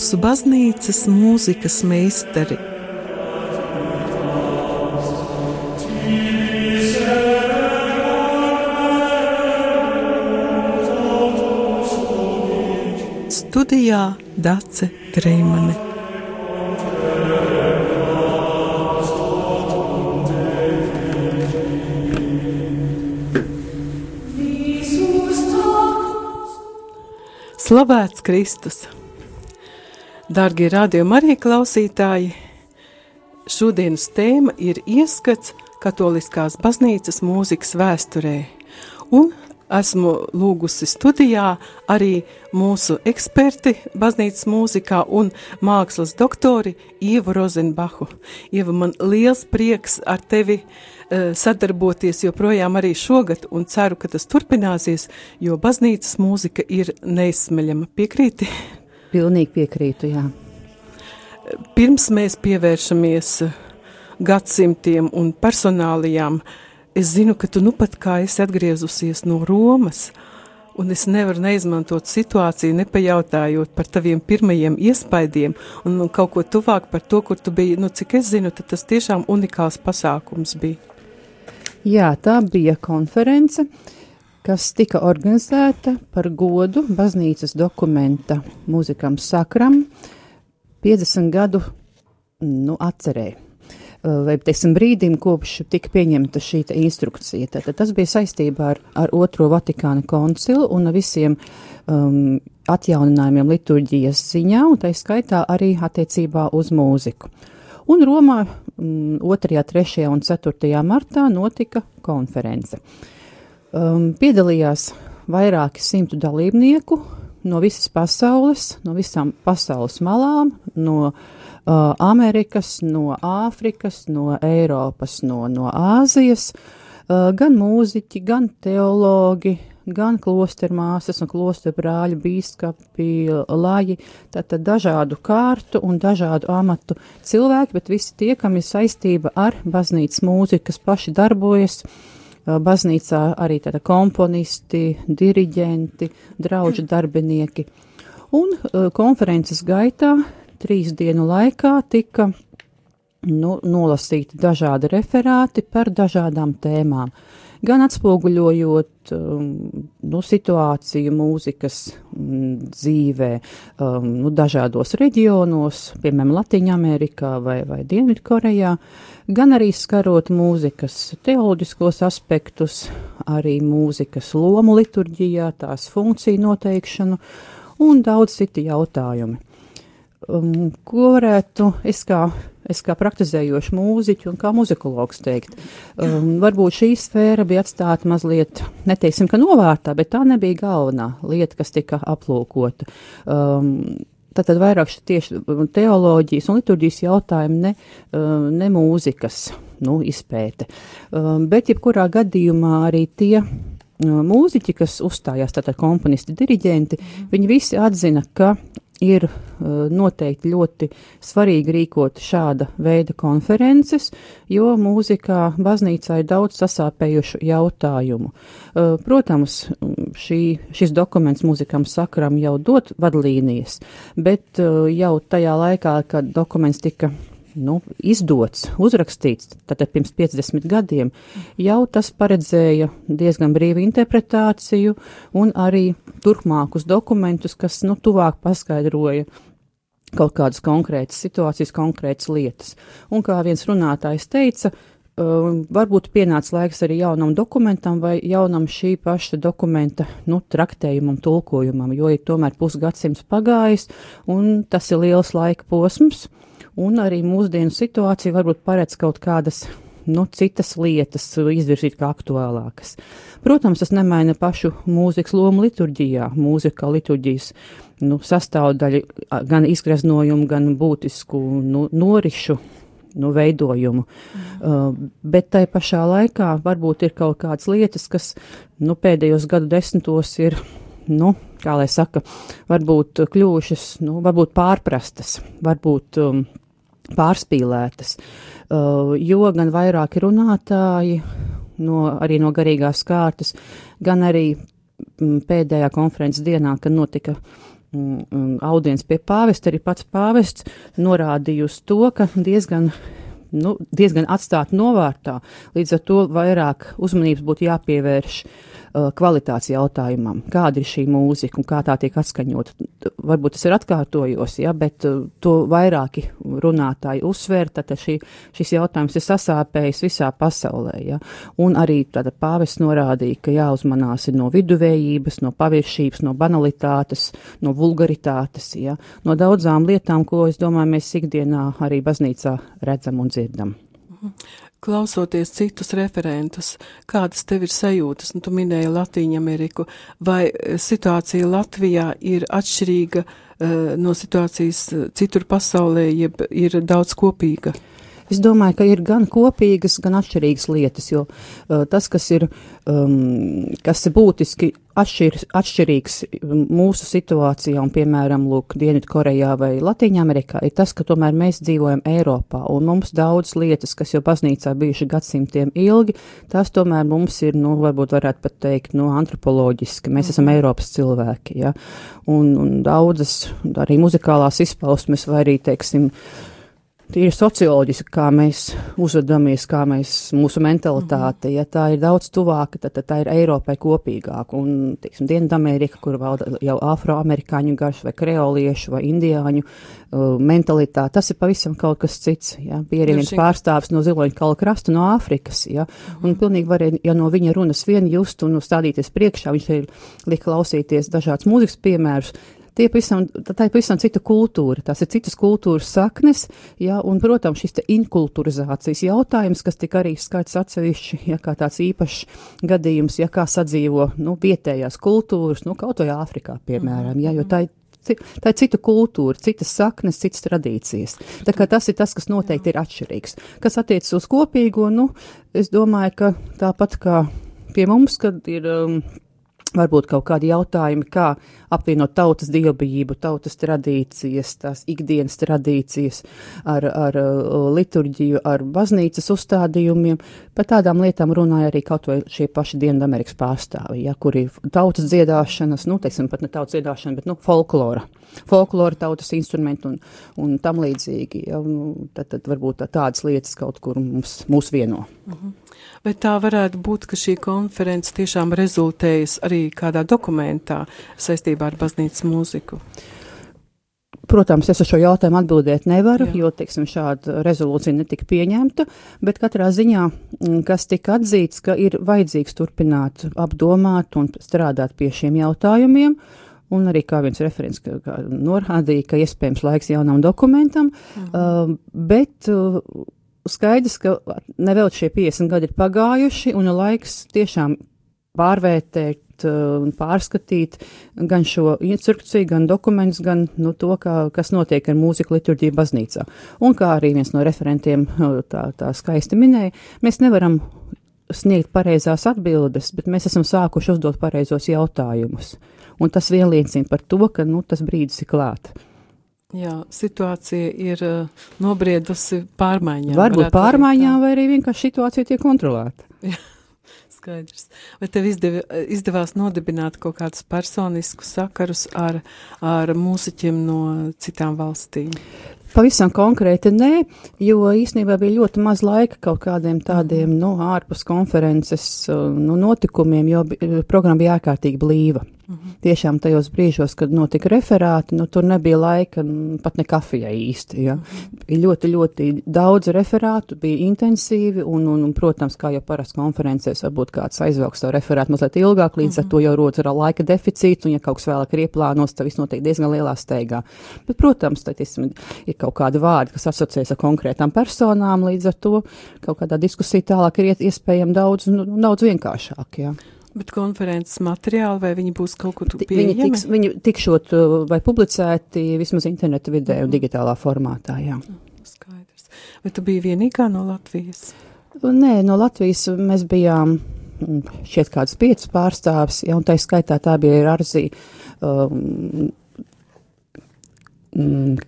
mūsu baznīcas mūzikas meistari. Studijā Dace Treimane. Slavēts Kristus! Dārgie radiokamā arī klausītāji, šodienas tēma ir ieskats Katoliskās baznīcas mūzikas vēsturē, un esmu lūgusi studijā arī mūsu eksperti baznīcas mūzikā un mākslas doktori Ievu Rozenbachu. Ieva, man liels prieks ar tevi uh, sadarboties joprojām arī šogad, un ceru, ka tas turpināsies, jo baznīcas mūzika ir neizsmeļama. Piekrīti? Pilnīgi piekrītu, jā. Pirms mēs pievēršamies gadsimtiem un personālijām, es zinu, ka tu nu pat kā esi atgriezusies no Romas, un es nevaru neizmantot situāciju, nepajautājot par taviem pirmajiem iespaidiem un, un kaut ko tuvāk par to, kur tu biji. Nu, cik es zinu, tad tas tiešām unikāls pasākums bija. Jā, tā bija konference. Uh, kas tika organizēta par godu baznīcas dokumenta mūzikam sakram 50 gadu nu, atcerēja. Vai, teiksim, brīdim, kopš tika pieņemta šī instrukcija. Tātad tas bija saistībā ar, ar otro Vatikāna koncilu un visiem um, atjauninājumiem liturģijas ziņā, un tā skaitā arī attiecībā uz mūziku. Un Romā um, 2., 3. un 4. martā notika konference. Uh, um, piedalījās vairāki simtu dalībnieku no visas pasaules, no visām pasaules malām, no uh, Amerikas, no Āfrikas, no Eiropas, no, no Āzijas, uh, gan mūziķi, gan teologi, gan klostermāsas un klosterbrāļi, bīskapi, laji, tātad dažādu kārtu un dažādu amatu cilvēki, bet visi tie, kam ir saistība ar baznīcas mūziku, kas paši darbojas, uh, baznīcā arī tāda komponisti, diriģenti, draugu darbinieki. Un konferences gaitā trīs dienu laikā tika nu, nolasīti dažādi referāti par dažādām tēmām gan atspoguļojot um, nu, situāciju mūzikas um, dzīvē um, nu, dažādos reģionos, piemēram, Latvijā, vai, vai Dienvidkorejā, gan arī skarot mūzikas teoloģiskos aspektus, arī mūzikas lomu liturģijā, tās funkciju noteikšanu un daudz citi jautājumi. Um, ko varētu es kā es kā praktizējošs mūziķis un kā muzikologs teikt. Um, varbūt šī sfēra bija atstāta mazliet, neteiksim, ka novārtā, bet tā nebija galvenā lieta, kas tika aplūkota. Um, Tātad vairāk tieši teoloģijas un liturģijas jautājumi, ne, um, ne mūzikas nu, izpēte. Um, bet jebkurā gadījumā arī tie um, mūziķi, kas uzstājās, tātad komponisti, diriģenti, viņi visi atzina, ka ir uh, noteikti ļoti svarīgi rīkot šāda veida konferences, jo mūzikā baznīcā ir daudz sasāpējušu jautājumu. Uh, protams, šī, šis dokuments mūzikam sakram jau dot vadlīnijas, bet uh, jau tajā laikā, kad dokuments tika nu, izdots, uzrakstīts, tātad pirms 50 gadiem, jau tas paredzēja diezgan brīvu interpretāciju un arī turpmākus dokumentus, kas nu, tuvāk paskaidroja kaut kādas konkrētas situācijas, konkrētas lietas. Un kā viens runātājs teica, uh, varbūt pienāca laiks arī jaunam dokumentam vai jaunam šī paša dokumenta nu, traktējumam, tulkojumam, jo ir tomēr pusgadsimts pagājis un tas ir liels laika posms un arī mūsdienu situācija varbūt paredz kaut kādas nu, citas lietas izvirzīt kā aktuālākas. Protams, tas nemaina pašu mūzikas lomu liturģijā, mūzika liturģijas nu, sastāvdaļa, gan izgreznojumu, gan būtisku nu, norišu nu, veidojumu. Mm. Uh, bet tai pašā laikā varbūt ir kaut kādas lietas, kas nu, pēdējos gadu desmitos ir, nu, kā lai saka, varbūt kļuvušas, nu, varbūt pārprastas, varbūt um, pārspīlētas, uh, jo gan vairāki runātāji, no, arī no garīgās kārtas, gan arī m, mm, pēdējā konferences dienā, kad notika mm, audiens pie pāvesta, arī pats pāvests norādīja uz to, ka diezgan nu, diezgan atstāt novārtā. Līdz ar to vairāk uzmanības būtu jāpievērš kvalitātes jautājumam, kāda ir šī mūzika un kā tā tiek atskaņota. Varbūt tas ir atkārtojos, ja, bet uh, to vairāki runātāji uzsver, tad šī, šis jautājums ir sasāpējis visā pasaulē. Ja. Un arī tāda pāvis norādīja, ka jāuzmanās no viduvējības, no paviršības, no banalitātes, no vulgaritātes, ja, no daudzām lietām, ko, es domāju, mēs ikdienā arī baznīcā redzam un dzirdam. Klausoties citus referentus, kādas tev ir sajūtas, nu, tu minēji Latīņu Ameriku, vai eh, situācija Latvijā ir atšķirīga uh, no situācijas eh, citur pasaulē, jeb ir daudz kopīga? Es domāju, ka ir gan kopīgas, gan atšķirīgas lietas, jo uh, tas, kas ir, um, kas ir būtiski atšķir, atšķirīgs mūsu situācijā, un piemēram, lūk, Dienvidkorejā vai Latīņamerikā, ir tas, ka tomēr mēs dzīvojam Eiropā, un mums daudz lietas, kas jau baznīcā bijuši gadsimtiem ilgi, tās tomēr mums ir, nu, varbūt varētu pat teikt, nu, antropoloģiski. Mēs esam Eiropas cilvēki, ja, un, un daudzas arī muzikālās izpausmes vai arī, teiksim, uh, tīri socioloģiski, kā mēs uzvedamies, kā mēs, mūsu mentalitāte, mm -hmm. ja tā ir daudz tuvāka, tad, tad tā ir Eiropai kopīgāka. Un, teiksim, Dienvidamerika, kur valda jau afroamerikāņu garš vai kreoliešu vai indiāņu uh, mentalitāte, tas ir pavisam kaut kas cits. Ja? Bija arī viens pārstāvs no ziloņa kala krasta, no Āfrikas, ja? Mm -hmm. un pilnīgi varēja, ja no viņa runas vien just un stādīties priekšā, viņš ir lika klausīties dažādas mūzikas piemērus, tie pavisam, tā ir pavisam cita kultūra, tās ir citas kultūras saknes, jā, un, protams, šis te inkulturizācijas jautājums, kas tika arī skaits atsevišķi, ja kā tāds īpašs gadījums, ja kā sadzīvo, nu, vietējās kultūras, nu, kaut vai Āfrikā, piemēram, jā, jo tā ir tā ir cita kultūra, citas saknes, citas tradīcijas. Tā kā tas ir tas, kas noteikti ir atšķirīgs. Kas attiecas uz kopīgo, nu, es domāju, ka tāpat kā pie mums, kad ir um, varbūt kaut kādi jautājumi, kā apvienot tautas dievbijību, tautas tradīcijas, tās ikdienas tradīcijas ar, ar uh, liturģiju, ar baznīcas uzstādījumiem. Par tādām lietām runāja arī kaut vai šie paši Dienvidamerikas pārstāvi, ja, kuri tautas dziedāšanas, nu, teiksim, pat ne tautas dziedāšana, bet, nu, folklora, folklora tautas instrumenti un, un tam līdzīgi. Ja, nu, tad, tad varbūt tā, tādas lietas kaut kur mums, mūs vieno. Uh mhm. -huh. Bet tā varētu būt, ka šī konference tiešām rezultējas arī kādā dokumentā saistībā ar baznīcas mūziku. Protams, es uz šo jautājumu atbildēt nevaru, Jā. jo, teiksim, šāda rezolūcija netika pieņemta, bet katrā ziņā, mm, kas tika atzīts, ka ir vajadzīgs turpināt apdomāt un strādāt pie šiem jautājumiem, un arī kā viens referents ka, kā norādīja, ka iespējams laiks jaunam dokumentam, mhm. uh, bet uh, skaidrs, ka nevēl šie 50 gadi ir pagājuši un laiks tiešām pārvērtēt uh, un pārskatīt gan šo instrukciju, gan dokumentus, gan nu, to, kā, kas notiek ar mūziku liturģiju baznīcā. Un kā arī viens no referentiem uh, tā, tā skaisti minēja, mēs nevaram sniegt pareizās atbildes, bet mēs esam sākuši uzdot pareizos jautājumus. Un tas vien liecina par to, ka nu, tas brīdis ir klāts. Jā, situācija ir uh, nobriedusi pārmaiņām. Varbūt pārmaiņām, vai arī vienkārši situācija tiek kontrolēta. Jā, skaidrs. Vai tev izdevi, izdevās nodibināt kaut kādus personiskus sakarus ar, ar mūziķiem no citām valstīm? Pavisam konkrēti nē, jo īstenībā bija ļoti maz laika kaut kādiem tādiem, nu, ārpus konferences nu, notikumiem, jo programma bija ārkārtīgi blīva. Mhm. Tiešām tajos brīžos, kad notika referāti, nu, tur nebija laika pat ne kafijai īsti. Ja. Mhm. Bija ļoti, ļoti daudz referātu, bija intensīvi, un, un, un protams, kā jau parasti konferencēs, varbūt kāds aizvelks savu referātu mazliet ilgāk, līdz mhm. ar to jau rodas ar laika deficīts, un ja kaut kas vēlāk ir ieplānos, tad viss notiek diezgan lielā steigā. Bet, protams, tad ir kaut kādi vārdi, kas asociēs ar konkrētām personām, līdz ar to kaut kādā diskusija tālāk ir iespējama daudz, nu, daudz vienkāršāk. Ja. Bet konferences materiāli, vai viņi būs kaut kur pieejami? Viņi, tiks, viņi tikšot uh, vai publicēti vismaz interneta vidē un digitālā formātā, jā. Mm, skaidrs. Vai tu biji vienīgā no Latvijas? Nē, no Latvijas mēs bijām mm, šķiet kāds piecas pārstāvis, ja, un tā skaitā tā bija Arzī, um, mm,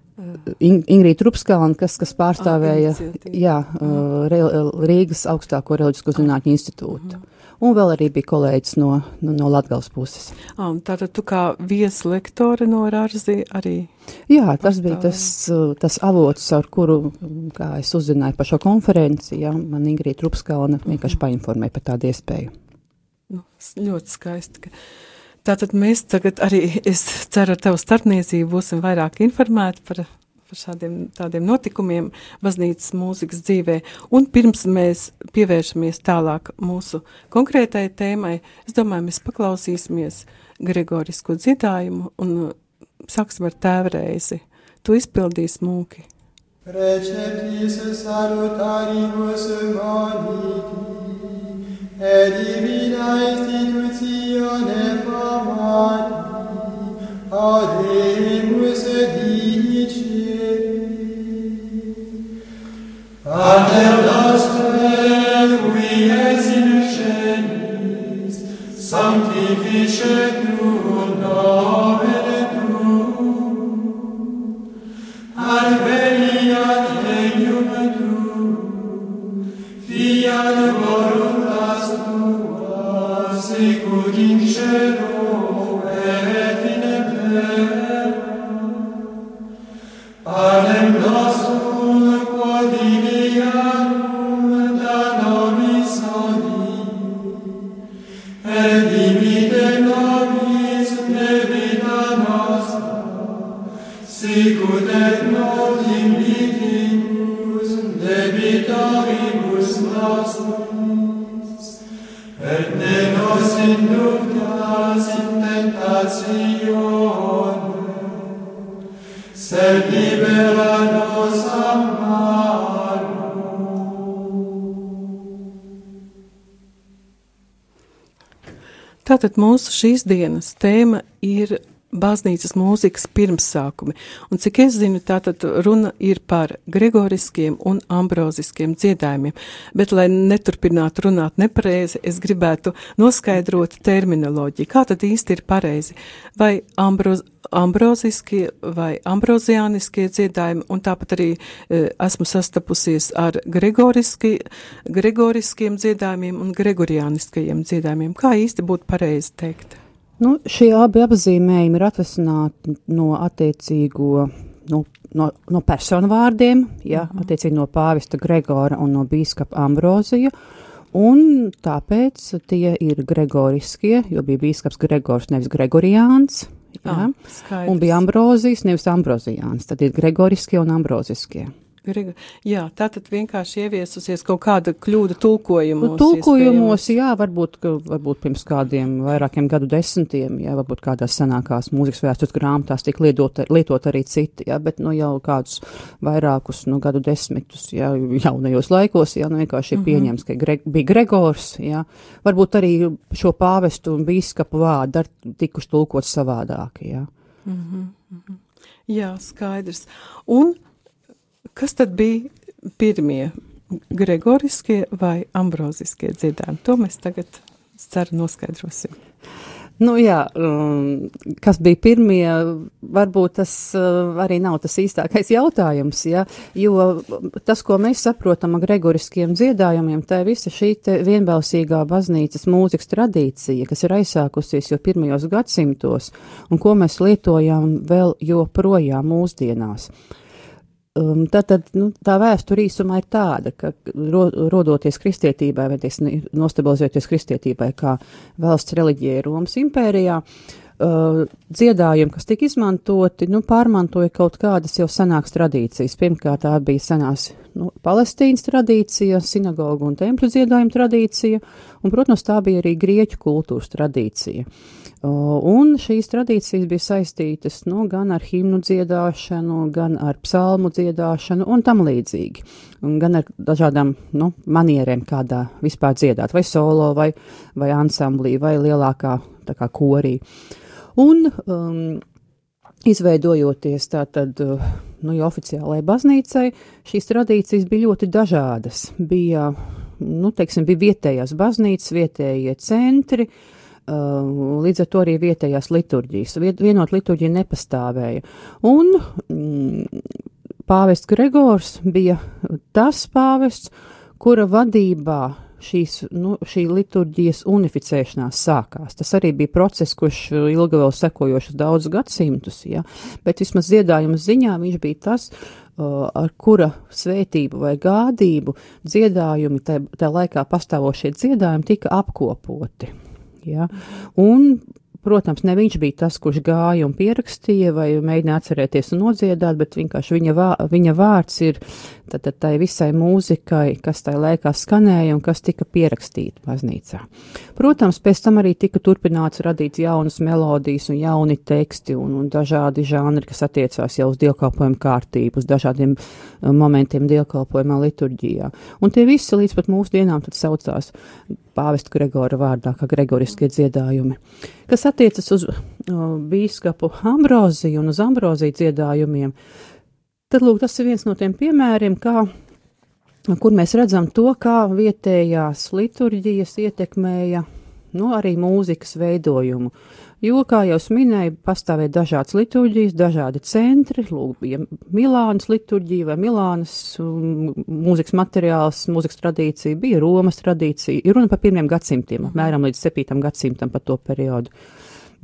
Ingrīda Rupskalna, kas, kas pārstāvēja, ah, jā, uh, Rīgas augstāko reliģisko zinātņu institūtu. Uh -huh. Un vēl arī bija kolēģis no, no, no Latgales puses. Um, tātad tu kā vieslektore no Rārzi arī? Jā, tas bija tas, tas avots, ar kuru, kā es uzzināju par šo konferenci, ja, man Ingrīda Rupskauna vienkārši painformēja par tādu iespēju. Nu, ļoti skaisti. Ka... Tātad mēs tagad arī, es ceru, ar tavu starpniecību būsim vairāk informēti par par šādiem tādiem notikumiem baznīcas mūzikas dzīvē. Un pirms mēs pievēršamies tālāk mūsu konkrētai tēmai, es domāju, mēs paklausīsimies Gregorisko dziedājumu un sāksim ar tēvreizi. Tu izpildīsi mūki. Receptis salutaribus moniti, et divina institutione famati, ademus dice, Pater nostrum, Tātad mūsu šīs dienas tēma ir baznīcas mūzikas pirmsākumi, un cik es zinu, tātad runa ir par gregoriskiem un ambroziskiem dziedājumiem, bet, lai neturpinātu runāt nepareizi, es gribētu noskaidrot terminoloģiju. Kā tad īsti ir pareizi? Vai ambroz, ambroziskie vai ambroziāniskie dziedājumi, un tāpat arī e, esmu sastapusies ar gregoriski, gregoriskiem dziedājumiem un gregoriāniskajiem dziedājumiem. Kā īsti būtu pareizi teikt? Nu, šie abi apzīmējumi ir atvesināti no attiecīgo, nu, no, no personu vārdiem, ja, mm attiecīgi no pāvista Gregora un no bīskapa Ambrozija, un tāpēc tie ir gregoriskie, jo bija bīskaps Gregors, nevis Gregoriāns, ja, Ah, skaidrs. un bija Ambrozijas, nevis Ambroziāns, tad ir gregoriskie un ambroziskie. Grega, jā, tā tad vienkārši ieviesusies kaut kāda kļūda tulkojumos. Nu, tulkojumos, jā, varbūt, varbūt pirms kādiem vairākiem gadu desmitiem, jā, varbūt kādās senākās mūzikas vēstures grāmatās tika lietot, lietot arī citi, jā, bet, nu, jau kādus vairākus, nu, gadu desmitus, jā, jaunajos laikos, jā, nu, vienkārši ir Mhm. pieņems, ka Gre bija Gregors, jā, varbūt arī šo pāvestu un bīskapu vārdu ar tikuši tulkot savādāk, jā. Jā, skaidrs. Un kas tad bija pirmie gregoriskie vai ambroziskie dziedājumi? To mēs tagad, ceru, noskaidrosim. Nu, jā, um, kas bija pirmie, varbūt tas uh, arī nav tas īstākais jautājums, ja, jo tas, ko mēs saprotam ar gregoriskiem dziedājumiem, tā ir visa šī vienbalsīgā baznīcas mūzikas tradīcija, kas ir aizsākusies jau pirmajos gadsimtos, un ko mēs lietojam vēl joprojām mūsdienās. Um, Tātad nu, tā vēsture īsumā ir tāda, ka ro, rodoties kristietībai, vai tieks, nostabilizēties kristietībai kā valsts reliģijai Romas impērijā, uh, dziedājumi, kas tika izmantoti, nu, pārmantoja kaut kādas jau senākas tradīcijas. Pirmkārt, tā bija senās nu, Palestīnas tradīcija, sinagogu un tempļu dziedājuma tradīcija, un, protams, tā bija arī grieķu kultūras tradīcija. Uh, Un šīs tradīcijas bija saistītas nu, gan ar himnu dziedāšanu, gan ar psalmu dziedāšanu un tam līdzīgi. Un gan ar dažādām nu, manierēm, kādā vispār dziedāt, vai solo, vai, vai ansamblī, vai lielākā kā korī. Un um, izveidojoties tātad, nu, jau oficiālajai baznīcai, šīs tradīcijas bija ļoti dažādas. Bija, nu, teiksim, bija vietējās baznīcas, vietējie centri, Uh, līdz ar to arī vietējās liturģijas. Vienot liturģija nepastāvēja. Un mm, pāvests Gregors bija tas pāvests, kura vadībā šīs, nu, šī liturģijas unificēšanās sākās. Tas arī bija process, kurš ilga vēl sekojošus daudzus gadsimtus, ja? bet vismaz dziedājuma ziņā viņš bija tas, ar kura svētību vai gādību dziedājumi, tajā laikā pastāvošie dziedājumi tika apkopoti. Ja? Un protams, ne viņš bija tas, kurš gāja un pierakstīja vai mēģināja atcerēties un nodziedāt, bet vienkārši viņa, vā, viņa vārds ir tad, tad tai visai mūzikai, kas tai laikā skanēja un kas tika pierakstīta baznīcā. Protams, pēc tam arī tika turpināts radīt jaunas melodijas un jauni teksti un, un dažādi žanri, kas attiecās jau uz dievkalpojumu kārtību, uz dažādiem uh, momentiem dievkalpojumā liturģijā. Un tie visi līdz pat mūsdienām tad saucās pāvesta Gregora vārdā, kā gregoriskie dziedājumi. Kas attiecas uz uh, bīskapu Ambroziju un uz Ambroziju dziedājumiem, tad lūk, tas ir viens no tiem piemēriem, kā, kur mēs redzam to, kā vietējās liturģijas ietekmēja nu, arī mūzikas veidojumu. Jo, kā jau minēju, pastāvēja dažādas liturģijas, dažādi centri, lūk, bija Milānas liturģija vai Milānas um, mūzikas materiāls, mūzikas tradīcija, bija Romas tradīcija, ir runa par pirmiem gadsimtiem, apmēram līdz septītam gadsimtam par to periodu.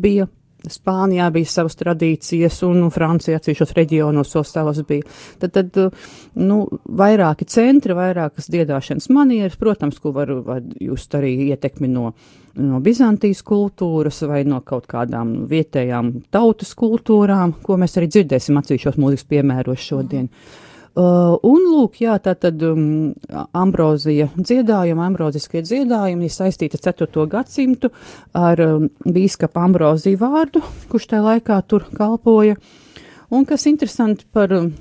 Bija Spānijā bija savas tradīcijas, un Francijā atsevišķos reģionos vēl savas bija. Tad, tad nu, vairāki centri, vairākas dziedāšanas manieres, protams, ko var, var just arī ietekmi no, no Bizantijas kultūras vai no kaut kādām vietējām tautas kultūrām, ko mēs arī dzirdēsim atsevišķos mūzikas piemēros šodien. Mm. Uh, un, lūk, jā, tā tad um, ambrozija dziedājuma, ambroziskie dziedājumi ir saistīti ar 4. gadsimtu ar um, bīskapa ambroziju vārdu, kurš tajā laikā tur kalpoja. Un kas interesanti par, um,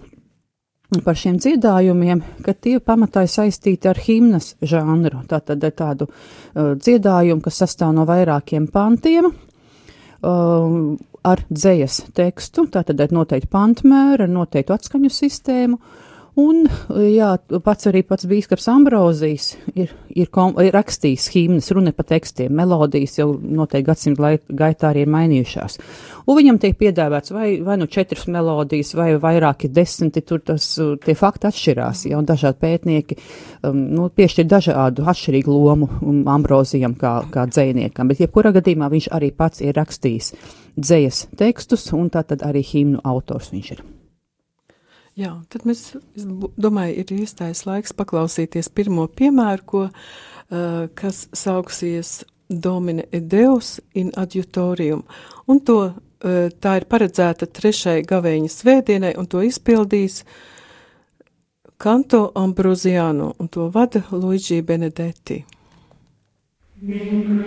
par šiem dziedājumiem, ka tie pamatā ir saistīti ar himnas žanru, tātad tādu uh, dziedājumu, kas sastāv no vairākiem pantiem, uh, ar dzējas tekstu, tātad ar noteiktu pantmēru, ar noteiktu atskaņu sistēmu, uh, Un, jā, pats arī pats bīskaps Ambrozijs ir, ir, kom, ir rakstījis himnas, runa pa tekstiem, melodijas jau noteikti gadsimta gaitā arī ir mainījušās. Un viņam tiek piedāvāts vai, vai nu četras melodijas, vai vairāki desmiti, tur tas, tie fakti atšķirās, ja, un dažādi pētnieki, um, nu, piešķir dažādu atšķirīgu lomu um, Ambrozijam kā, kā dzēniekam, bet jebkurā gadījumā viņš arī pats ir rakstījis dzējas tekstus, un tātad arī himnu autors viņš ir. Jā, tad mēs, es domāju, ir iestājas laiks paklausīties pirmo piemēru, ko, uh, kas sauksies Domine Deus in adjutorium, un to, uh, tā ir paredzēta trešai gavēņa svētdienai, un to izpildīs Kanto Ambroziano, un to vada Luigi Benedetti. In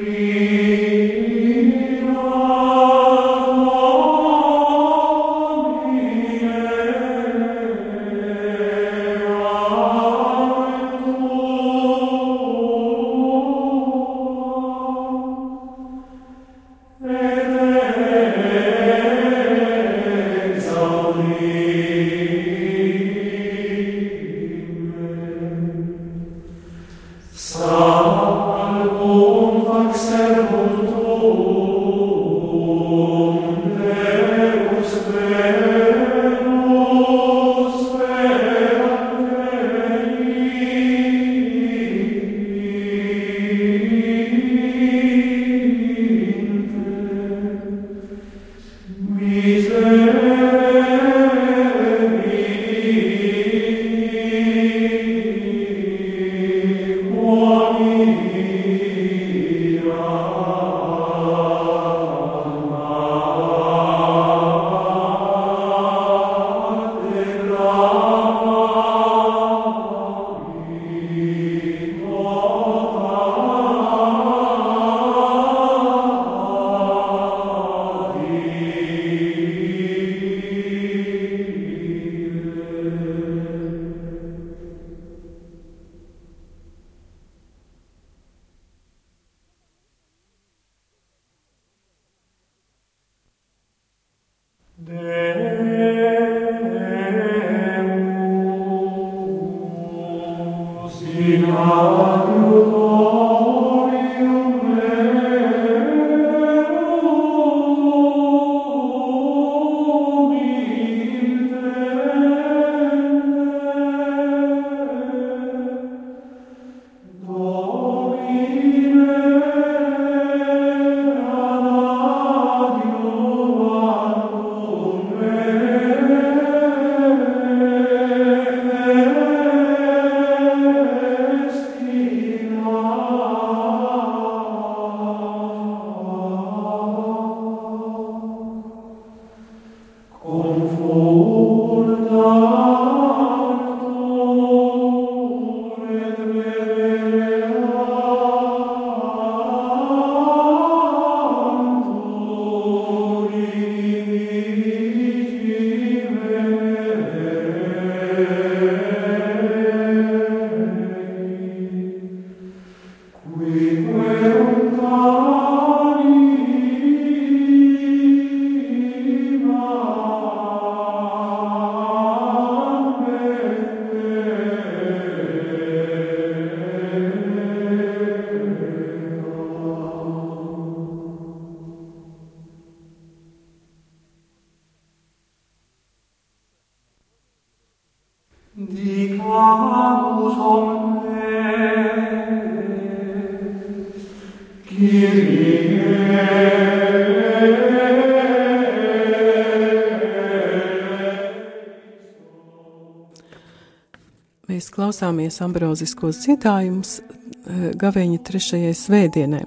klausāmies ambroziskos dziedājumus eh, gaveņa trešajai svētdienai.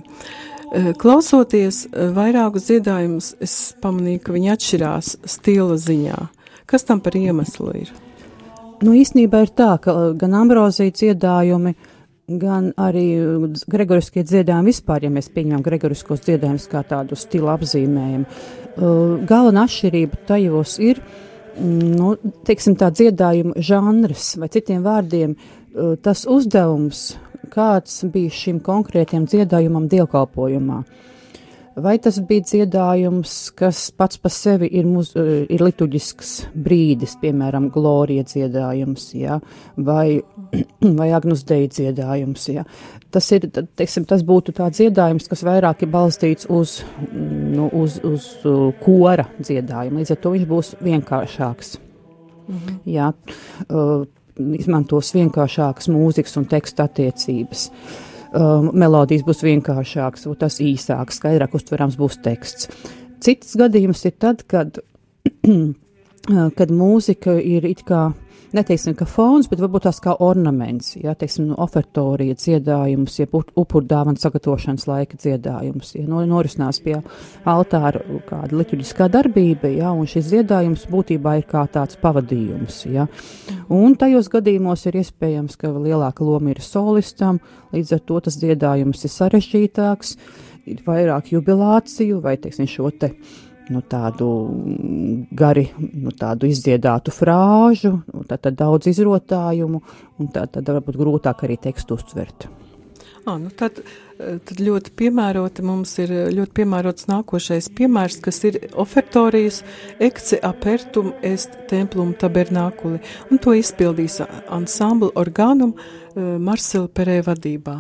Eh, klausoties eh, vairākus dziedājumus, es pamanīju, ka viņi atšķirās stila ziņā. Kas tam par iemeslu ir? Nu, īstenībā ir tā, ka gan ambrozija dziedājumi, gan arī gregoriskie dziedājumi vispār, ja mēs pieņemam gregoriskos dziedājumus kā tādu stila apzīmējumu, galvenā atšķirība tajos ir, nu, teiksim, tā dziedājuma žanrs, vai citiem vārdiem, uh, tas uzdevums, kāds bija šim konkrētiem dziedājumam dievkalpojumā. Vai tas bija dziedājums, kas pats par sevi ir, muz, uh, ir liturģisks brīdis, piemēram, glorija dziedājums, ja? vai, vai agnus deja dziedājums. Ja? Tas, ir, teiksim, tas būtu tāds dziedājums, kas vairāk ir balstīts uz, nu, uz, uz uh, kora dziedājumu. Līdz ar to viņš būs vienkāršāks. Mhm. Jā, uh, izmantos vienkāršākas mūzikas un teksta attiecības. Uh, melodijas būs vienkāršākas, tas īsāks, skaidrāk uztverams būs teksts. Cits gadījums ir tad, kad, kad mūzika ir it kā neteiksim, ka fons, bet varbūt tās kā ornaments, ja, teiksim, no ofertorija dziedājums, ja upurdāvana sagatavošanas laika dziedājums, ja no, norisinās pie altāra kāda liturģiskā darbība, ja, un šis dziedājums būtībā ir kā tāds pavadījums, ja. Un tajos gadījumos ir iespējams, ka lielāka loma ir solistam, līdz ar to tas dziedājums ir sarežģītāks, ir vairāk jubilāciju vai, teiksim, šo te nu, tādu gari, nu, tādu izdziedātu frāžu, nu, tad, tad daudz izrotājumu, un tad, tad varbūt grūtāk arī tekstu uztvert. Ah, nu tad, tad ļoti piemēroti mums ir ļoti piemērots nākošais piemērs, kas ir ofertorijas ekce apertum est templum tabernākuli, un to izpildīs ansamblu orgānum Marsela Perē vadībā.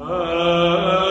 Uh,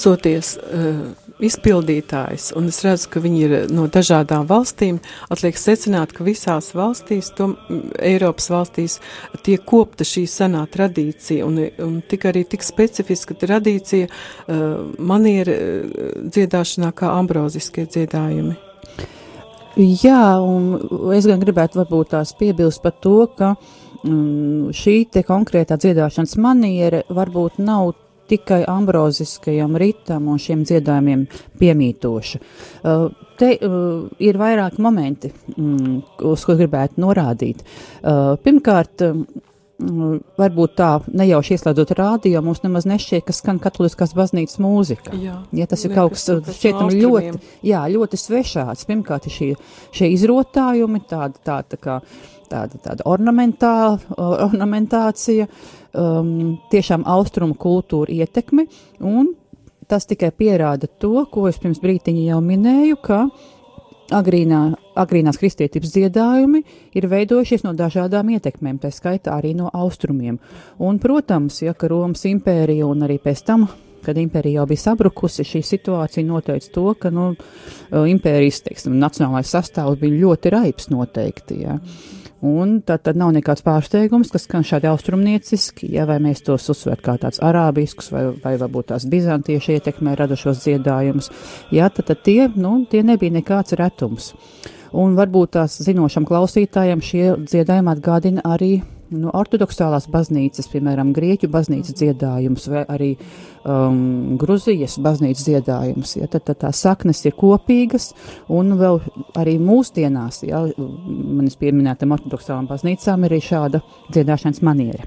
klausoties uh, izpildītājs, un es redzu, ka viņi ir no dažādām valstīm, atliek secināt, ka visās valstīs, tom, Eiropas valstīs, tiek kopta šī senā tradīcija, un, un tik arī tik specifiska tradīcija uh, maniera dziedāšanā kā ambroziskie dziedājumi. Jā, un es gan gribētu varbūt tās piebilst par to, ka mm, šī te konkrētā dziedāšanas maniera varbūt nav tikai ambroziskajam ritam un šiem dziedājumiem piemītoša. Uh, te uh, ir vairāki momenti, mm, uz ko gribētu norādīt. Uh, pirmkārt, mm, varbūt tā nejauši ieslēdzot rādio, mums nemaz nešķiet, ka skan katoliskās baznīcas mūzika. Jā, ja tas ir kaut kas šķietam ļoti, jā, ļoti svešāds. Pirmkārt, ir šie, šie izrotājumi, tāda, tā, tā kā, tāda, tāda ornamentā, ornamentācija, uh, um, tiešām austrumu kultūra ietekmi, un tas tikai pierāda to, ko es pirms brītiņa jau minēju, ka agrīnā, agrīnās kristietības dziedājumi ir veidojušies no dažādām ietekmēm, tā skaitā arī no austrumiem. Un, protams, ja ka Romas impērija un arī pēc tam kad impērija jau bija sabrukusi, šī situācija noteica to, ka nu, impērijas teiksim, nacionālais sastāvs bija ļoti raips noteikti. Ja. Mm. Un tad, tad nav nekāds pārsteigums, kas skan šādi austrumnieciski, ja vai mēs tos uzsvērt kā tāds arābisks vai, vai varbūt tās bizantieši ietekmē radušos dziedājumus. Jā, tad, tad tie, nu, tie nebija nekāds retums. Un varbūt tās zinošam klausītājam šie dziedājumi atgādina arī nu, ortodoksālās baznīcas, piemēram, Grieķu baznīcas dziedājums vai arī um, Gruzijas baznīcas dziedājums. Ja, tad, tad tās saknes ir kopīgas un vēl arī mūsdienās, ja, manis pieminētam ortodoksālām baznīcām ir arī šāda dziedāšanas maniera.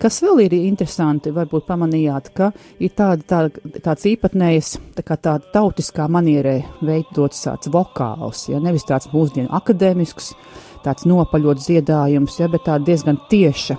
Kas vēl ir interesanti, varbūt pamanījāt, ka ir tāda, tāda, tāds īpatnējs, tā kā tāda tautiskā manierē veidots tāds vokāls, ja nevis tāds mūsdienu akadēmisks, tāds nopaļots dziedājums, ja, bet tā diezgan tieša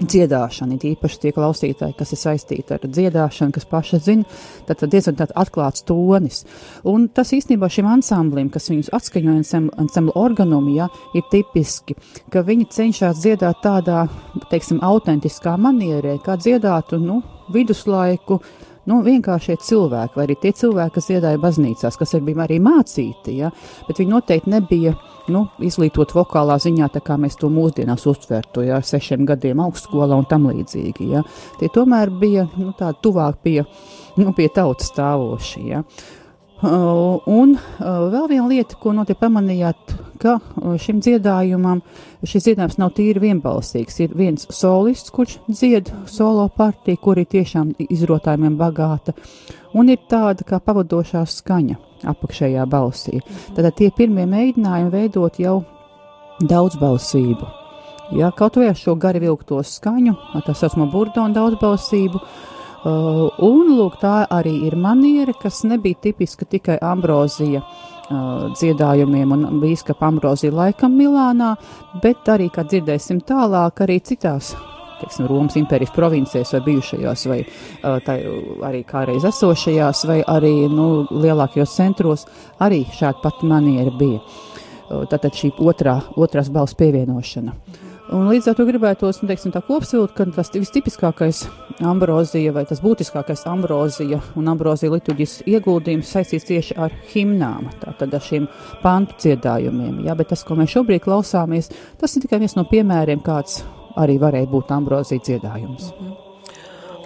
dziedāšana, it īpaši tie klausītāji, kas ir saistīti ar dziedāšanu, kas paši zina, tad, tad diezgan tāds atklāts tonis. Un tas īstenībā šim ansamblim, kas viņus atskaņo ansamblu organumu, ja, ir tipiski, ka viņi cenšas dziedāt tādā, teiksim, autentiskā manierē, kā dziedātu, nu, viduslaiku, nu, vienkāršie cilvēki, vai arī tie cilvēki, kas dziedāja baznīcās, kas arī bija arī mācīti, ja, bet viņi noteikti nebija nu, izglītot vokālā ziņā, tā kā mēs to mūsdienās uztvertu, ja, sešiem gadiem augstskolā un tam līdzīgi. Ja. Tie tomēr bija nu, tādi tuvāk pie, nu, pie tautas stāvoši. Ja. Uh, un uh, vēl viena lieta, ko notiek pamanījāt, ka uh, šim dziedājumam šis dziedājums nav tīri vienbalsīgs. Ir viens solists, kurš dzied solo partiju, kur ir tiešām izrotājumiem bagāta, un ir tāda kā pavadošā skaņa apakšējā balsī. Tad tie pirmie mēģinājumi veidot jau daudzbalsību. Ja, kaut vai ar šo gari vilkto skaņu, tā saucamo burdonu daudzbalsību, uh, un lūk, tā arī ir maniera, kas nebija tipiska tikai ambrozija uh, dziedājumiem un bīskapa ambrozija laikam Milānā, bet arī, kā dzirdēsim tālāk, arī citās teiksim, Romas impērijas provincēs vai bijušajās, vai uh, tā, arī kādreiz esošajās, vai arī nu, lielākajos centros, arī šāda pati maniera bija. Uh, tātad šī otrā, otrās balss pievienošana. Un līdz ar to gribētos, nu, teiksim, tā kopsvilkt, ka tas vistipiskākais ambrozija vai tas būtiskākais ambrozija un ambrozija liturģijas ieguldījums saistīts tieši ar himnām, tātad ar šiem pantu dziedājumiem. Jā, bet tas, ko mēs šobrīd klausāmies, tas ir tikai viens no piemēriem, kāds arī varēja būt ambrozija dziedājums. Mm -hmm.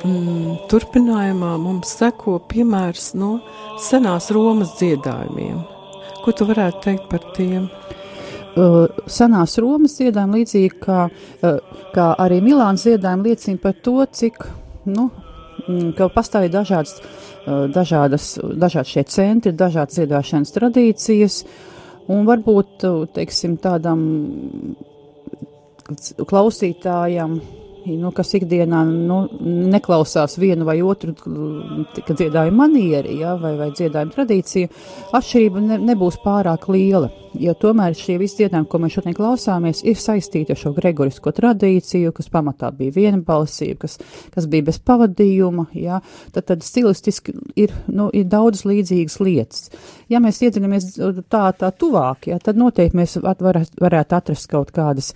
Mm, turpinājumā mums seko piemērs no senās Romas dziedājumiem. Ko tu varētu teikt par tiem? Uh, senās Romas dziedājumi līdzīgi kā, uh, kā arī Milāns dziedājumi liecina par to, cik, nu, mm, ka pastāv dažādas, uh, dažādas, dažādas šie centri, dažādas dziedāšanas tradīcijas, un varbūt, teiksim, tādam klausītājam, nu, kas ikdienā nu, neklausās vienu vai otru dziedājumu manieri ja, vai, vai dziedājumu tradīciju, atšķirība ne, nebūs pārāk liela. Jo tomēr šie visi dziedājumi, ko mēs šodien klausāmies, ir saistīti ar šo gregorisko tradīciju, kas pamatā bija vienbalsība, kas, kas bija bez pavadījuma, jā, tad, tad stilistiski ir, nu, ir daudz līdzīgas lietas. Ja mēs iedziļamies tā, tā tuvāk, jā, tad noteikti mēs varētu, varētu atrast kaut kādas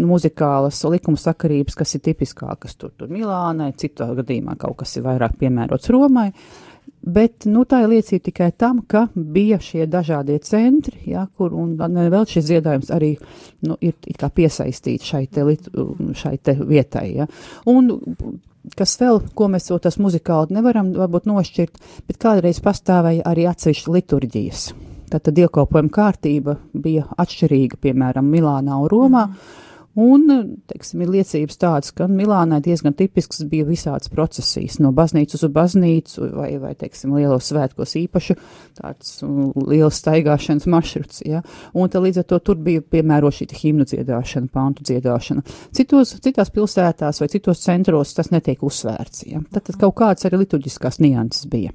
muzikālas likumsakarības, kas ir tipiskākas tur, tur Milānai, citā gadījumā kaut kas ir vairāk piemērots Romai. Bet nu, tā ir liecība tikai tam, ka bija šie dažādie centri, ja, kur vēl šis ziedājums arī nu, ir piesaistīts šai, te, šai te vietai. Ja. Un, kas vēl, ko mēs to tas muzikāli nevaram varbūt nošķirt, bet kādreiz pastāvēja arī atsevišķi liturģijas. Tātad dievkalpojuma kārtība bija atšķirīga, piemēram, Milānā un Romā. Mm. Un, teiksim, ir liecības tādas, ka Milānai diezgan tipisks bija visāds procesijas, no baznīcas uz baznīcu vai, vai teiksim, lielos svētkos īpaši tāds uh, liels staigāšanas maršruts, ja. Un tā līdz ar to tur bija piemēro šī himnu dziedāšana, pantu dziedāšana. Citos, citās pilsētās vai citos centros tas netiek uzsvērts, ja. Tad, tad kaut kāds arī liturģiskās nianses bija.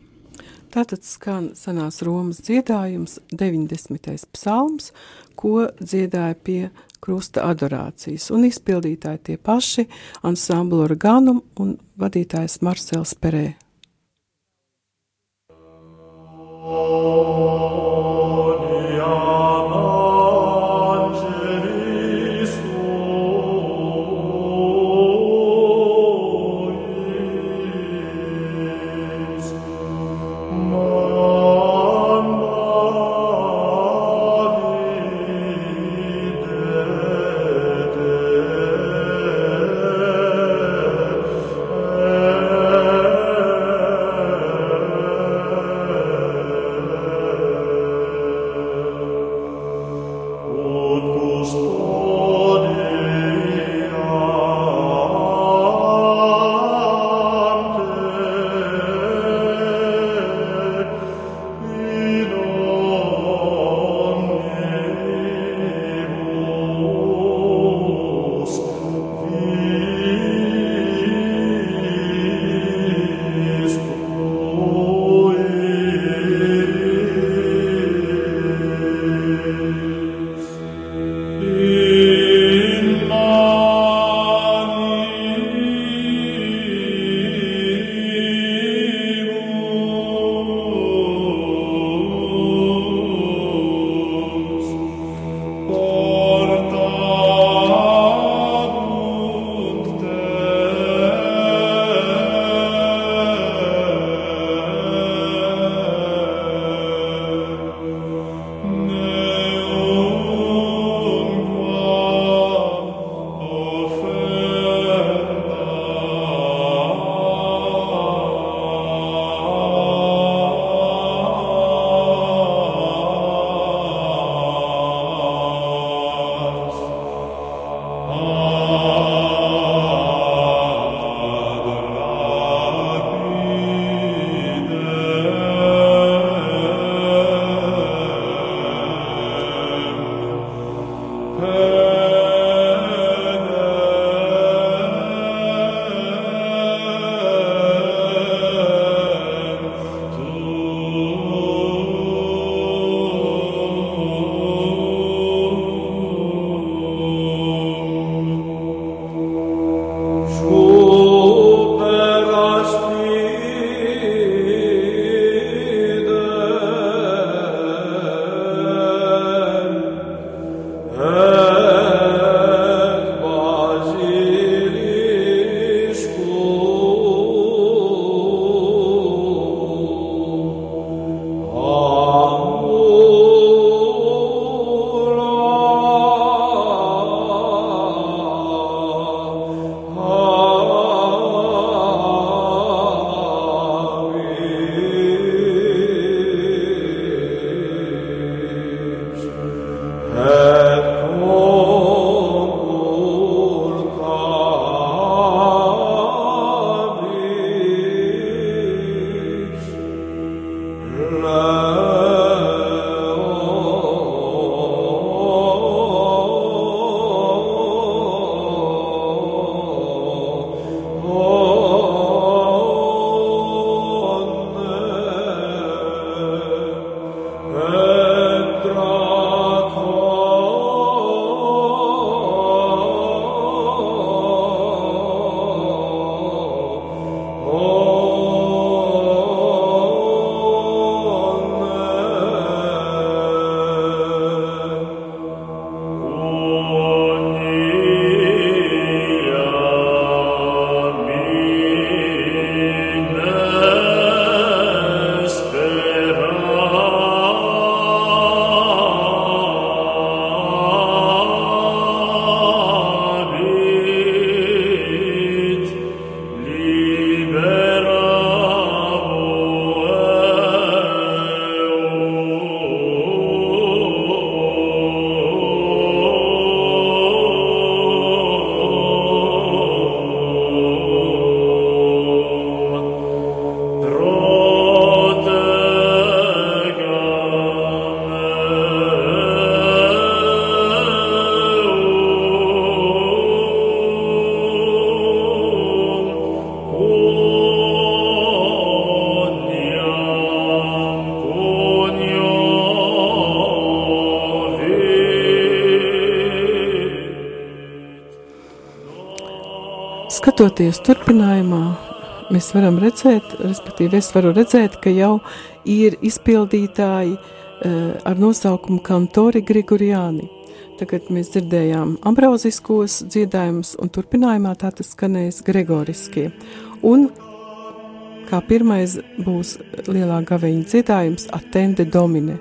Tātad skan senās Romas dziedājums, 90. psalms, ko dziedāja pie krusta adorācijas, un izpildītāji tie paši ansamblu organum un vadītājs Marcels Perē. Oh, Klausoties turpinājumā, mēs varam redzēt, respektīvi es varu redzēt, ka jau ir izpildītāji uh, ar nosaukumu Kantori Grigoriāni. Tagad mēs dzirdējām ambrauziskos dziedājumus, un turpinājumā tā tas skanēs gregoriskie. Un kā pirmais būs lielā gaveņa dziedājums Attende Domine.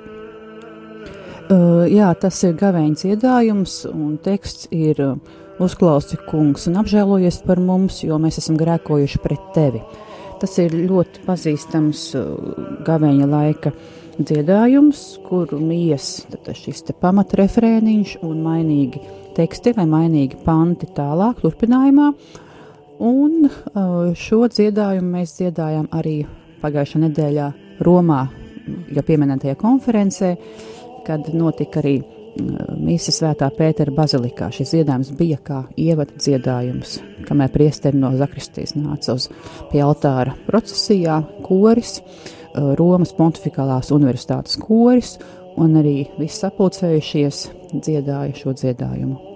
Uh, jā, tas ir gaveņa dziedājums, un teksts ir uh, uzklausi kungs un apžēlojies par mums, jo mēs esam grēkojuši pret tevi. Tas ir ļoti pazīstams uh, gaveņa laika dziedājums, kuru mies šis pamatrefrēniņš un mainīgi teksti vai mainīgi panti tālāk turpinājumā. Un uh, šo dziedājumu mēs dziedājām arī pagājušā nedēļā Romā, jau pieminētajā konferencē, kad notika arī Mīsa svētā Pētera bazilikā. Šis dziedājums bija kā ievada dziedājums, kamēr priesteri no Zakristijas nāca uz pie altāra procesijā, koris. Romas Pontificālās Universitātes koris, un arī visi sapulcējušies dziedāja šo dziedājumu.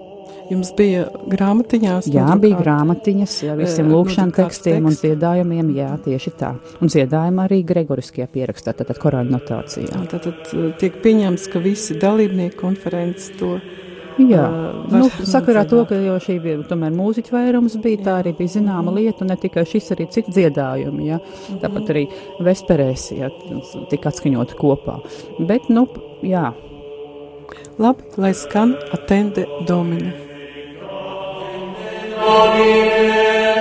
Jums bija grāmatiņās? Jā, nodrukāt. bija grāmatiņas ar visiem lūkšanu tekstiem tekst. un dziedājumiem, jā, tieši tā. Un dziedājumi arī gregoriskie pierakstā, tātad korāļu notācijā. Tātad tiek pieņemts, ka visi dalībnieki konferences to Jā, uh, nu, sakarā to, ka jau šī bija tomēr mūziķa vairums bija, tā arī bija zināma lieta, un ne tikai šis, arī citi dziedājumi, ja, tāpat arī vesperēs, ja, tika atskaņot kopā. Bet, nu, jā. Labi, lai skan attende domine. Domine.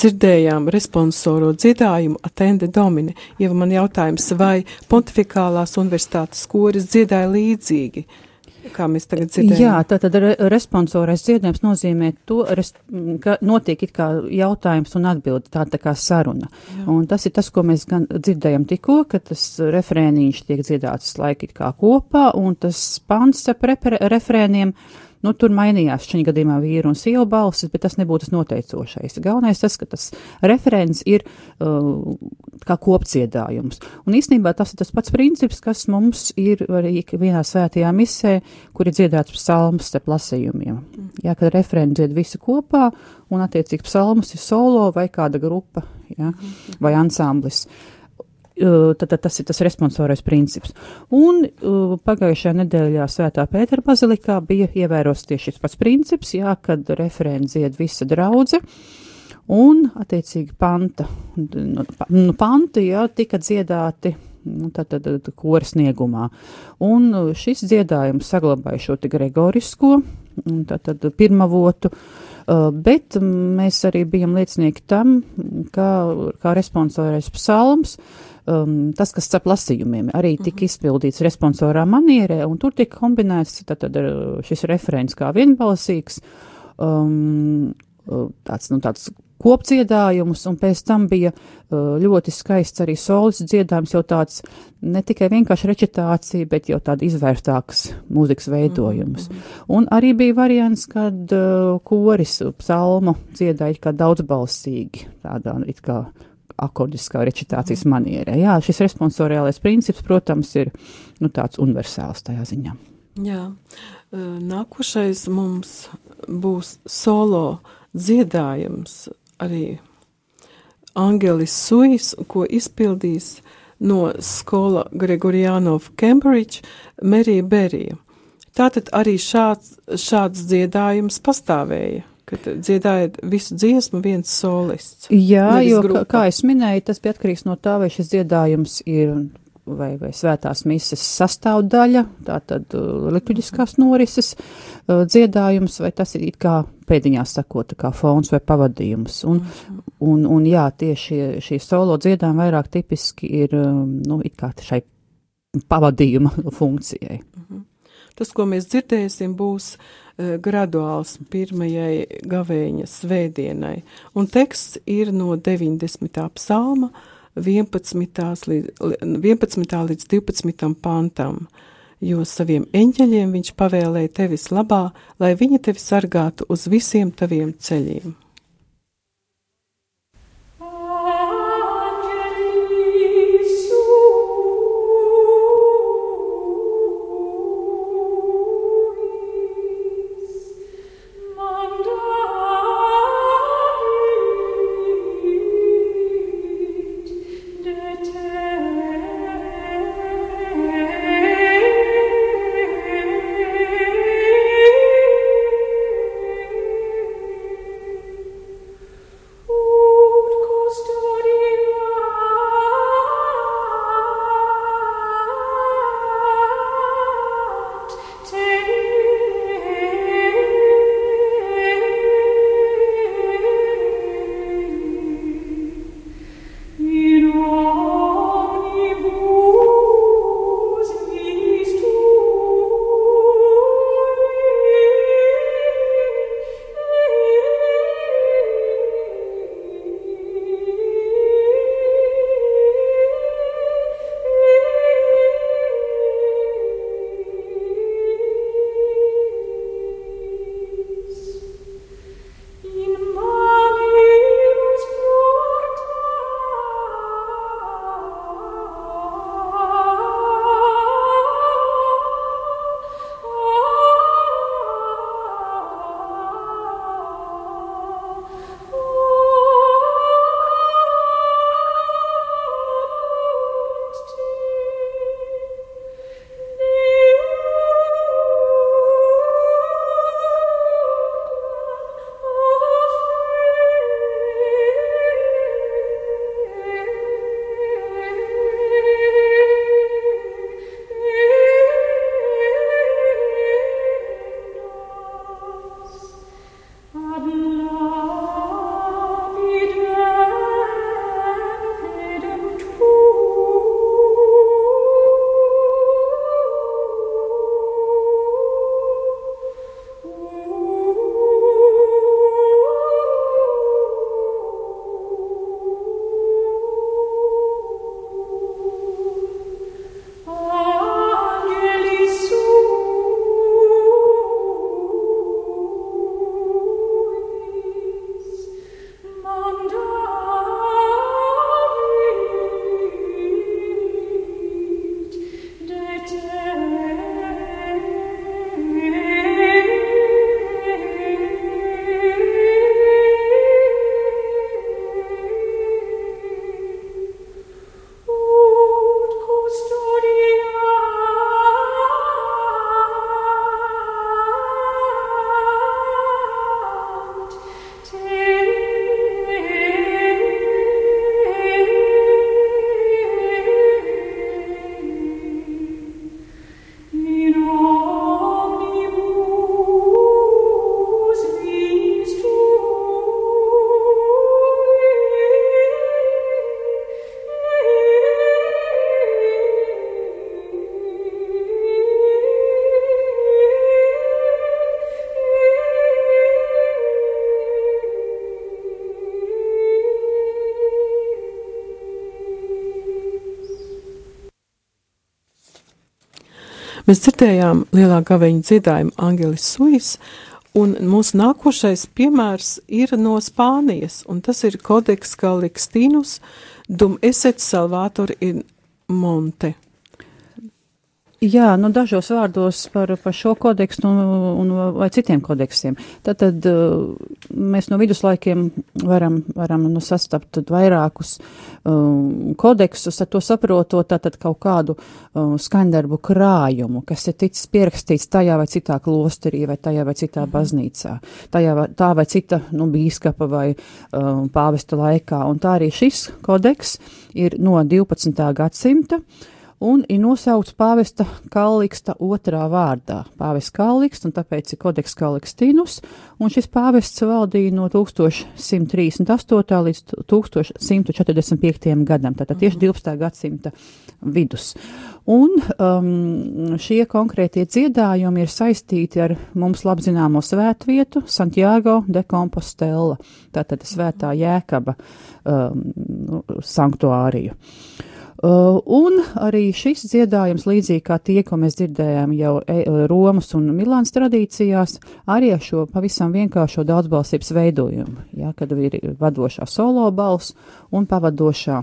Dzirdējām responsoro dziedājumu Atende Domine. Jau man jautājums, vai Pontificālās universitātes koris dziedāja līdzīgi? Kā mēs tagad dzirdējam? Jā, tātad re, responsorais dziedājums nozīmē to, ka notiek it kā jautājums un atbildi, tā tā kā saruna. Jā. Un tas ir tas, ko mēs gan dzirdējam tikko, ka tas refrēniņš tiek dziedāts laiki kā kopā, un tas pants ap refrēniem Nu, tur mainījās šī gadījumā vīru un sievu balsis, bet tas nebūtu tas noteicošais. Galvenais tas, ka tas referents ir uh, kā kopciedājums. Un īstenībā tas ir tas pats princips, kas mums ir arī vienā svētajā misē, kur ir dziedāts psalms starp lasījumiem. Mm. Jā, kad referenti dzied visi kopā, un attiecīgi psalms ir solo vai kāda grupa, jā, vai ansamblis. Uh, tad, tad tas ir tas responsorais princips. Un uh, pagājušajā nedēļā Svētā Pētera bazilikā bija ievēros tieši šis pats princips, jā, kad referents dzied visa draudze. Un, attiecīgi, panta, nu, nu panta, jā, tika dziedāti nu, tātad kora sniegumā. Un šis dziedājums saglabāja šo te gregorisko, tātad pirmavotu, uh, bet mēs arī bijām liecinieki tam, kā, kā responsorais psalms, uh, um, tas, kas starp lasījumiem arī tika mhm. izpildīts responsorā manierē, un tur tika kombinēts tātad šis referents kā vienbalsīgs, um, tāds, nu, tāds kopdziedājumus, un pēc tam bija uh, ļoti skaists arī solis dziedājums, jau tāds ne tikai vienkārši recitācija, bet jau tāda izvērstāks mūzikas veidojums. Mm -hmm. Un arī bija variants, kad uh, koris psalmu dziedāja kā daudzbalsīgi, tādā it kā akordiskā recitācijas manierē. Jā, šis responsoriālais princips, protams, ir nu, tāds universāls tajā ziņā. Jā, nākošais mums būs solo dziedājums arī Angelis Suis, ko izpildīs no skola Gregorianov Cambridge Merija Berija. Tātad arī šāds, šāds dziedājums pastāvēja kad dziedājat visu dziesmu viens solists. Jā, jo, grupa. kā, kā es minēju, tas bija atkarīgs no tā, vai šis dziedājums ir vai, vai svētās mises sastāvdaļa, tātad uh, liturģiskās norises uh, dziedājums, vai tas ir kā pēdiņās sakot, kā fons vai pavadījums. Un, -hmm. un, un jā, tieši šī solo dziedājuma vairāk tipiski ir, um, nu, it kā šai pavadījuma funkcijai. -hmm. Tas, ko mēs dzirdēsim, būs uh, graduāls pirmajai gavēņa svētdienai, un teksts ir no 90. psalma 11. līdz, 11. līdz 12. pantam, jo saviem eņģeļiem viņš pavēlēja tevis labā, lai viņi tevi sargātu uz visiem taviem ceļiem. Mēs dzirdējām lielā gaveņa dziedājumu Angelis Suis, un mūsu nākošais piemērs ir no Spānijas, un tas ir Kodeks Kalixtinus dum eset salvator in monte. Jā, nu dažos vārdos par, par šo kodeksu un, un vai citiem kodeksiem. Tātad mēs no viduslaikiem varam, varam nu, sastapt vairākus um, kodeksus, ar to saprotot tātad kaut kādu um, skaņdarbu krājumu, kas ir ticis pierakstīts tajā vai citā klosterī vai tajā vai citā mhm. baznīcā, tajā vai, tā vai cita, nu, bīskapa vai um, pāvesta laikā. Un tā arī šis kodeks ir no 12. gadsimta un ir nosaukts pāvesta Kalliksta otrā vārdā. Pāvests Kalliksts, un tāpēc ir kodeks Kallikstinus, un šis pāvests valdīja no 1138. līdz 1145. gadam, tātad tieši 12. Mhm. gadsimta vidus. Un um, šie konkrētie dziedājumi ir saistīti ar mums labzināmo svētvietu Santiago de Compostela, tātad svētā jēkaba um, sanktuāriju. Uh, Uh, un arī šis dziedājums, līdzīgi kā tie, ko mēs dzirdējām jau e, Romas un Milānas tradīcijās, arī ar šo pavisam vienkāršo daudzbalsības veidojumu, ja, kad ir vadošā solo balss un pavadošā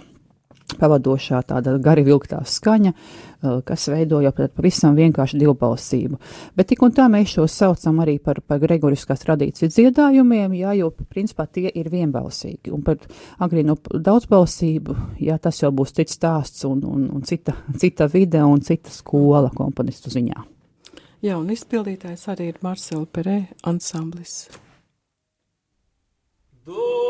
pavadošā tāda gari vilktā skaņa, uh, kas veido jau pavisam vienkārši divbalsību. Bet tik un tā mēs šos saucam arī par, par gregoriskās tradīcijas dziedājumiem, jā, jo principā tie ir vienbalsīgi. Un par agrīno daudzbalsību, jā, tas jau būs cits stāsts un, un, un cita, cita vide un cita skola komponistu ziņā. Jā, un izpildītājs arī ir Marcela Perē ansamblis. Do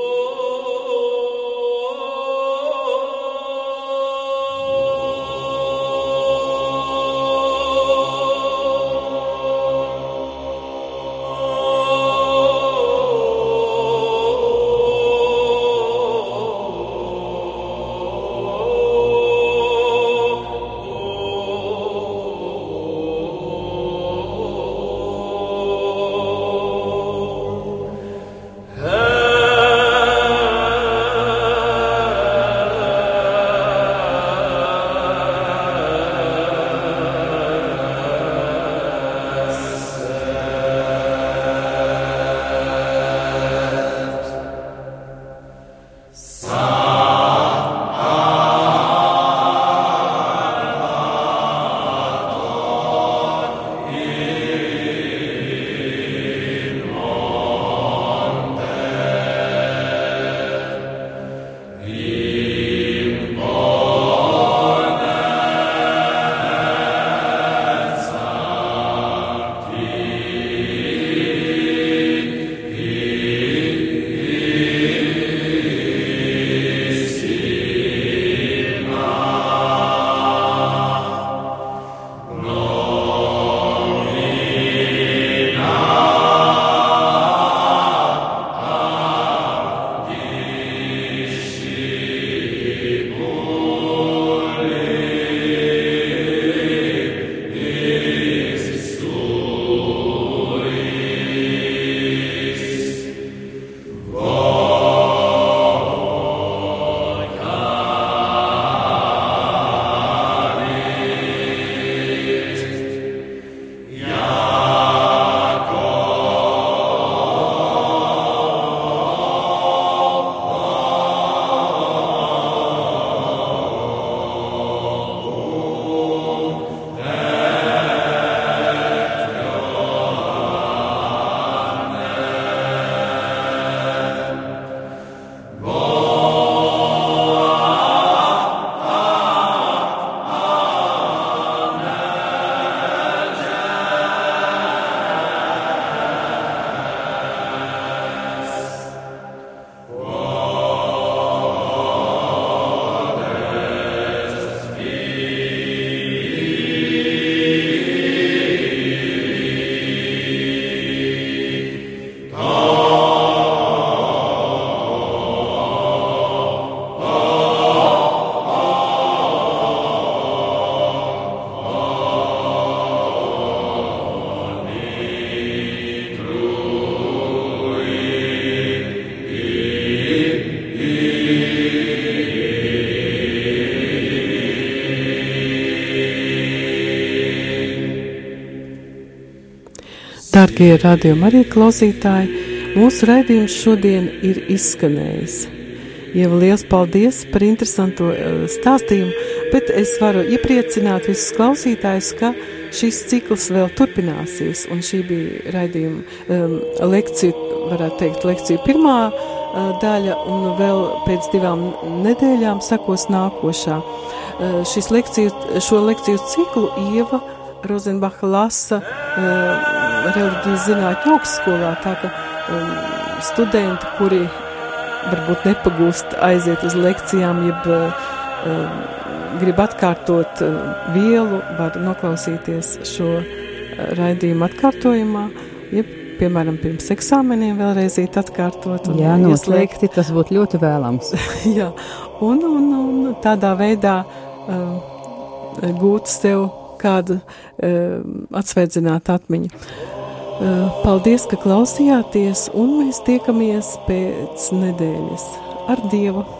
Darbie radījumi arī klausītāji, mūsu raidījums šodien ir izskanējis. Jau liels paldies par interesantu uh, stāstījumu, bet es varu iepriecināt visus klausītājus, ka šis cikls vēl turpināsies, un šī bija raidījuma um, lekcija, varētu teikt, lekcija pirmā uh, daļa, un vēl pēc divām nedēļām sakos nākošā. Uh, šis lekciju, šo lekciju ciklu Ieva Rozenbacha lasa uh, reliģijas zinātņu augstskolā, tā ka um, studenti, kuri varbūt nepagūst aiziet uz lekcijām, jeb um, grib atkārtot uh, vielu, var noklausīties šo uh, raidījumu atkārtojumā, jeb, piemēram, pirms eksāmeniem vēlreiz atkārtot. Jā, noslēgti, tas būtu ļoti vēlams. Jā, un, un, un tādā veidā uh, gūt sev kādu uh, atsveidzinātu atmiņu. Uh, paldies, ka klausījāties, un mēs tiekamies pēc nedēļas ar Dievu!